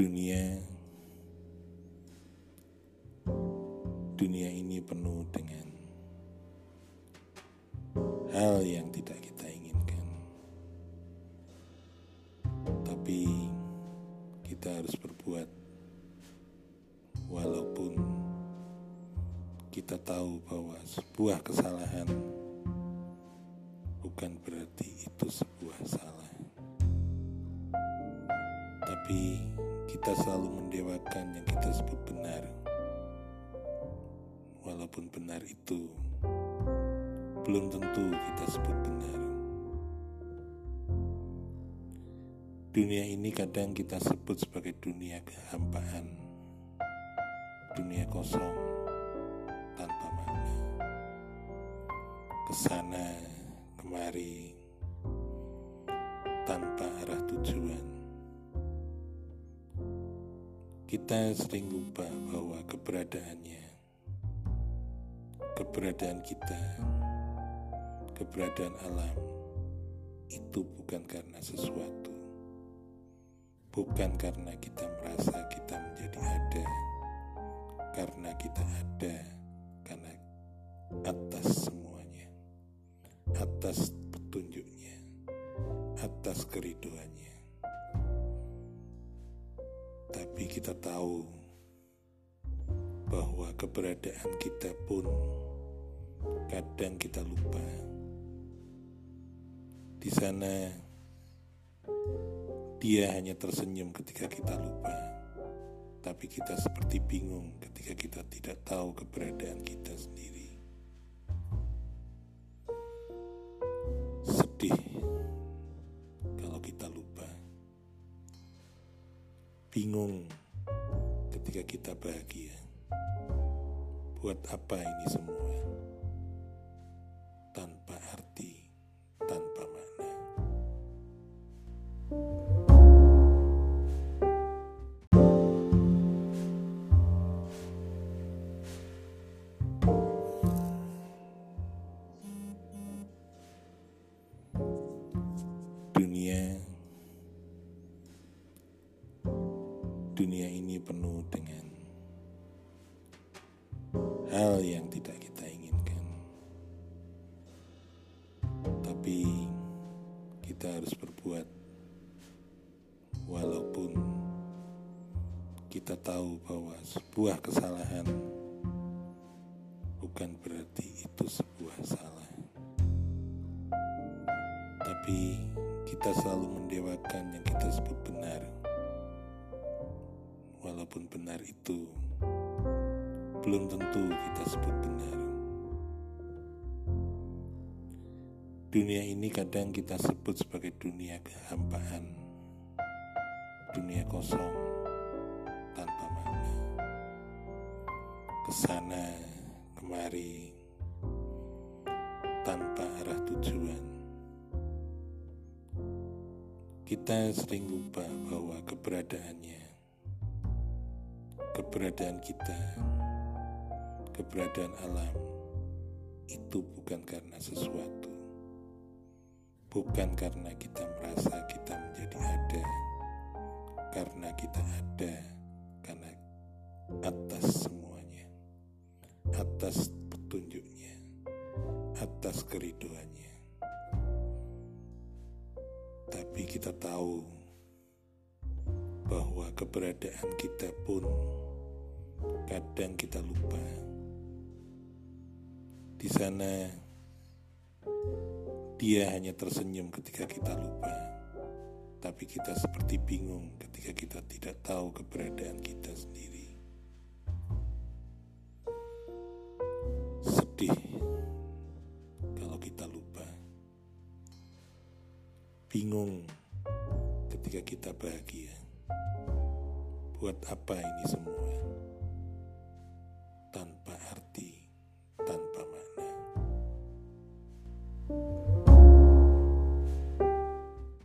dunia. Dunia ini penuh dengan hal yang tidak kita inginkan. Tapi kita harus berbuat walaupun kita tahu bahwa sebuah kesalahan bukan berarti itu sebuah salah. Tapi kita selalu mendewakan yang kita sebut benar. Walaupun benar itu belum tentu kita sebut benar. Dunia ini kadang kita sebut sebagai dunia kehampaan, dunia kosong tanpa makna. Ke sana kemari tanpa arah tujuan. Kita sering lupa bahwa keberadaannya, keberadaan kita, keberadaan alam itu bukan karena sesuatu, bukan karena kita merasa kita menjadi ada, karena kita ada, karena atas semuanya, atas petunjuknya, atas keriduannya. Tapi kita tahu bahwa keberadaan kita pun kadang kita lupa. Di sana dia hanya tersenyum ketika kita lupa. Tapi kita seperti bingung ketika kita tidak tahu keberadaan kita Bingung ketika kita bahagia. Buat apa ini semua? Tanpa arti, tanpa makna. Dunia penuh dengan hal yang tidak kita inginkan. Tapi kita harus berbuat walaupun kita tahu bahwa sebuah kesalahan bukan berarti itu sebuah salah. Tapi kita selalu mendewakan yang kita sebut benar. Walaupun benar itu belum tentu kita sebut benar. Dunia ini kadang kita sebut sebagai dunia kehampaan, dunia kosong tanpa makna. Ke sana kemari tanpa arah tujuan. Kita sering lupa bahwa keberadaannya, keberadaan kita, keberadaan alam itu bukan karena sesuatu, bukan karena kita merasa kita menjadi ada, karena kita ada, karena atas semuanya, atas petunjuknya, atas keriduannya. Tapi kita tahu bahwa keberadaan kita pun kadang kita lupa. Di sana dia hanya tersenyum ketika kita lupa. Tapi kita seperti bingung ketika kita tidak tahu keberadaan kita sendiri. Sedih kalau kita lupa. Bingung ketika kita bahagia. Buat apa ini semua?